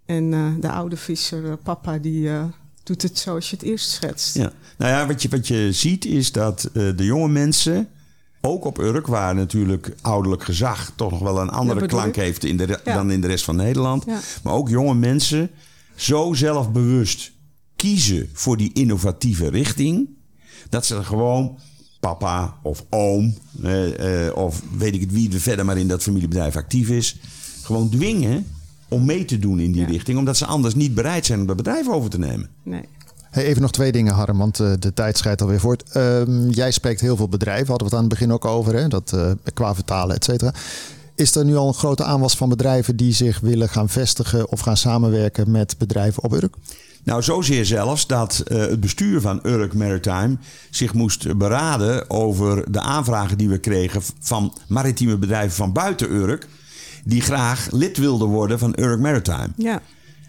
En de oude visser, papa, die doet het zoals je het eerst schetst. Ja. Nou ja, wat je, wat je ziet is dat de jonge mensen, ook op Urk, waar natuurlijk ouderlijk gezag toch nog wel een andere klank heeft in de, Ja. dan in de rest van Nederland. Ja. Maar ook jonge mensen zo zelfbewust kiezen voor die innovatieve richting, dat ze er gewoon papa of oom, eh, eh, of weet ik het wie er verder maar in dat familiebedrijf actief is, gewoon dwingen om mee te doen in die Ja. richting, omdat ze anders niet bereid zijn om dat bedrijf over te nemen. Nee. Hey, even nog twee dingen, Harm, want eh, de tijd scheidt alweer voort. Ehm, jij spreekt heel veel bedrijven, hadden we het aan het begin ook over, hè? Dat, eh, qua vertalen, et cetera. Is er nu al een grote aanwas van bedrijven die zich willen gaan vestigen of gaan samenwerken met bedrijven op Urk? Nou, zozeer zelfs dat uh, het bestuur van Urk Maritime zich moest beraden over de aanvragen die we kregen van maritieme bedrijven van buiten Urk. Die graag lid wilden worden van Urk Maritime. Ja.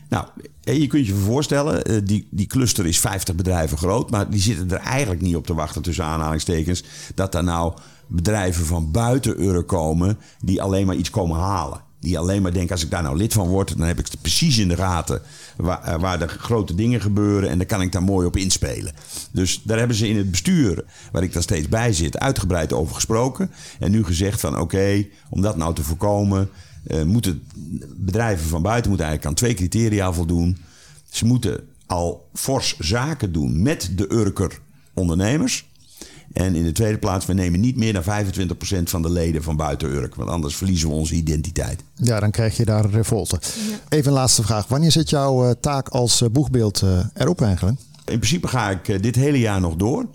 Nou, je kunt je voorstellen, eh, die, die cluster is 50 bedrijven groot, maar die zitten er eigenlijk niet op te wachten tussen aanhalingstekens. Dat daar nou bedrijven van buiten Urk komen die alleen maar iets komen halen. Die alleen maar denken, als ik daar nou lid van word, dan heb ik het precies in de gaten waar, eh, waar de grote dingen gebeuren. En dan kan ik daar mooi op inspelen. Dus daar hebben ze in het bestuur, waar ik dan steeds bij zit, uitgebreid over gesproken. En nu gezegd van oké, om dat nou te voorkomen, uh, moeten bedrijven van buiten moeten eigenlijk aan twee criteria voldoen. Ze moeten al fors zaken doen met de Urker ondernemers. En in de tweede plaats, we nemen niet meer dan 25% van de leden van buiten Urk. Want anders verliezen we onze identiteit. Ja, dan krijg je daar een revolte. Even een laatste vraag. Wanneer zit jouw uh, taak als boegbeeld erop eigenlijk? In principe ga ik dit hele jaar nog door.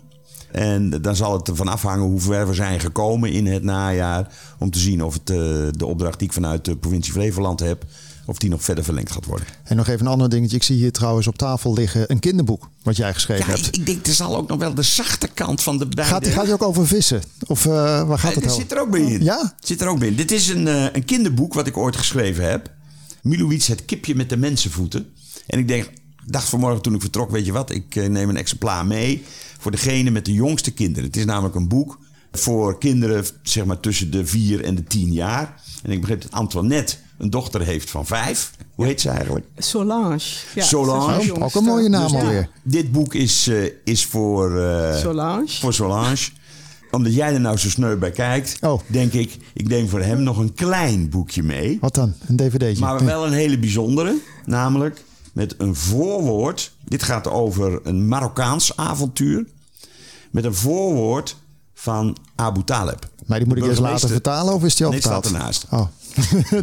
En dan zal het ervan afhangen hoe ver we zijn gekomen in het najaar. Om te zien of het, de opdracht die ik vanuit de provincie Flevoland heb of die nog verder verlengd gaat worden. En nog even een ander dingetje. Ik zie hier trouwens op tafel liggen een kinderboek wat jij geschreven ja, hebt. Ik, ik denk, er zal ook nog wel de zachte kant van de beide... Gaat, gaat hij ook over vissen? Of uh, waar gaat het over? zit er ook bij in. Ja? Zit er ook bij in. Dit is een, uh, een kinderboek wat ik ooit geschreven heb. Milovic, het kipje met de mensenvoeten. En ik denk, dacht vanmorgen toen ik vertrok, weet je wat, ik uh, neem een exemplaar mee voor degene met de jongste kinderen. Het is namelijk een boek voor kinderen zeg maar tussen de vier en de tien jaar. En ik begreep dat Antoinette een dochter heeft van vijf. Hoe heet ze eigenlijk? Solange. Ja, Solange. Oh, ook een mooie naam dus alweer. Dit boek is, uh, is voor, uh, Solange. voor Solange. Omdat jij er nou zo sneu bij kijkt, oh. denk ik, ik neem voor hem nog een klein boekje mee. Wat dan? Een dvd'tje? Maar wel een hele bijzondere. Namelijk met een voorwoord. Dit gaat over een Marokkaans avontuur. Met een voorwoord van Abu Taleb. Maar die moet ik eerst laten vertalen of is die al nee, vertaald? staat ernaast. Oh.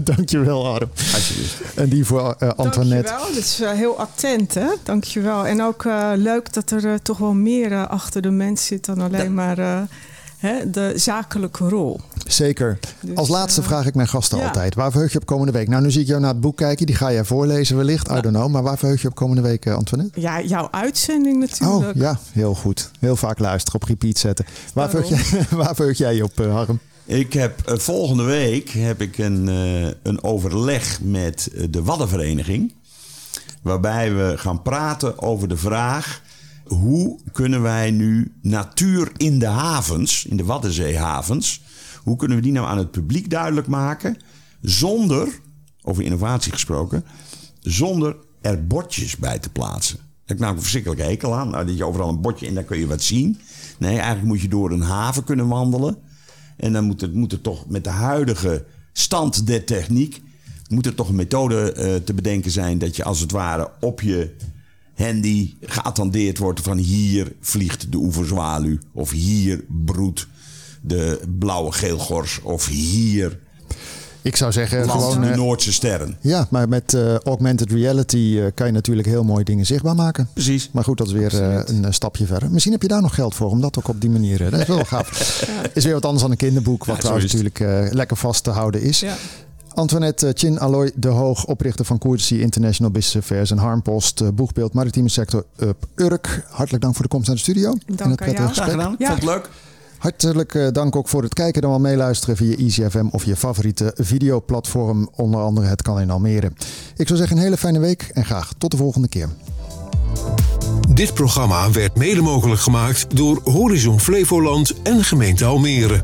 [laughs] Dankjewel. Alsjeblieft. En die voor uh, Antoinette. Dankjewel, dat is uh, heel attent, hè? Dankjewel. En ook uh, leuk dat er toch wel meer achter de mens zit dan alleen maar hè, de zakelijke rol. Zeker. Dus, Als laatste vraag ik mijn gasten ja. altijd. Waar verheug je op komende week? Nou, nu zie ik jou naar het boek kijken. Die ga jij voorlezen wellicht. I don't know. Maar waar verheug je op komende week, Antoinette? Ja, jouw uitzending natuurlijk. Oh, ja. Heel goed. Heel vaak luisteren, op repeat zetten. Waar verheug, jij, [laughs] waar verheug jij je op, Harm? Ik heb uh, volgende week heb ik een, uh, een overleg met de Waddenvereniging. Waarbij we gaan praten over de vraag: hoe kunnen wij nu natuur in de havens, in de Waddenzeehavens, hoe kunnen we die nou aan het publiek duidelijk maken zonder, over innovatie gesproken, zonder er bordjes bij te plaatsen? Ik nou een verschrikkelijke hekel aan. Nou, dat je overal een bordje en dan kun je wat zien. Nee, eigenlijk moet je door een haven kunnen wandelen. En dan moet er, moet er toch met de huidige stand der techniek... moet er toch een methode uh, te bedenken zijn... dat je als het ware op je handy geattendeerd wordt... van hier vliegt de oeverzwaluw of hier broedt de blauwe geelgors... of hier ik zou zeggen Land gewoon... de Noordse sterren. Ja, maar met uh, augmented reality uh, kan je natuurlijk heel mooie dingen zichtbaar maken. Precies. Maar goed, dat is weer uh, een stapje verder. Misschien heb je daar nog geld voor om dat ook op die manier... dat is wel [laughs] gaaf. ja. Is weer wat anders dan een kinderboek, wat ja, trouwens natuurlijk lekker vast te houden is. Ja. Antoinette Chin Alloy de Hoog, oprichter van Courtesy International Business Affairs en Harmpost, boegbeeld Maritieme Sector Up Urk. Hartelijk dank voor de komst naar de studio. Dank aan jou. Graag gedaan. Ja. Vond het leuk. Hartelijk dank ook voor het kijken en wel meeluisteren via EasyFM of je favoriete videoplatform, onder andere het kan in Almere. Ik zou zeggen een hele fijne week en graag tot de volgende keer. Dit programma werd mede mogelijk gemaakt door Horizon Flevoland en gemeente Almere.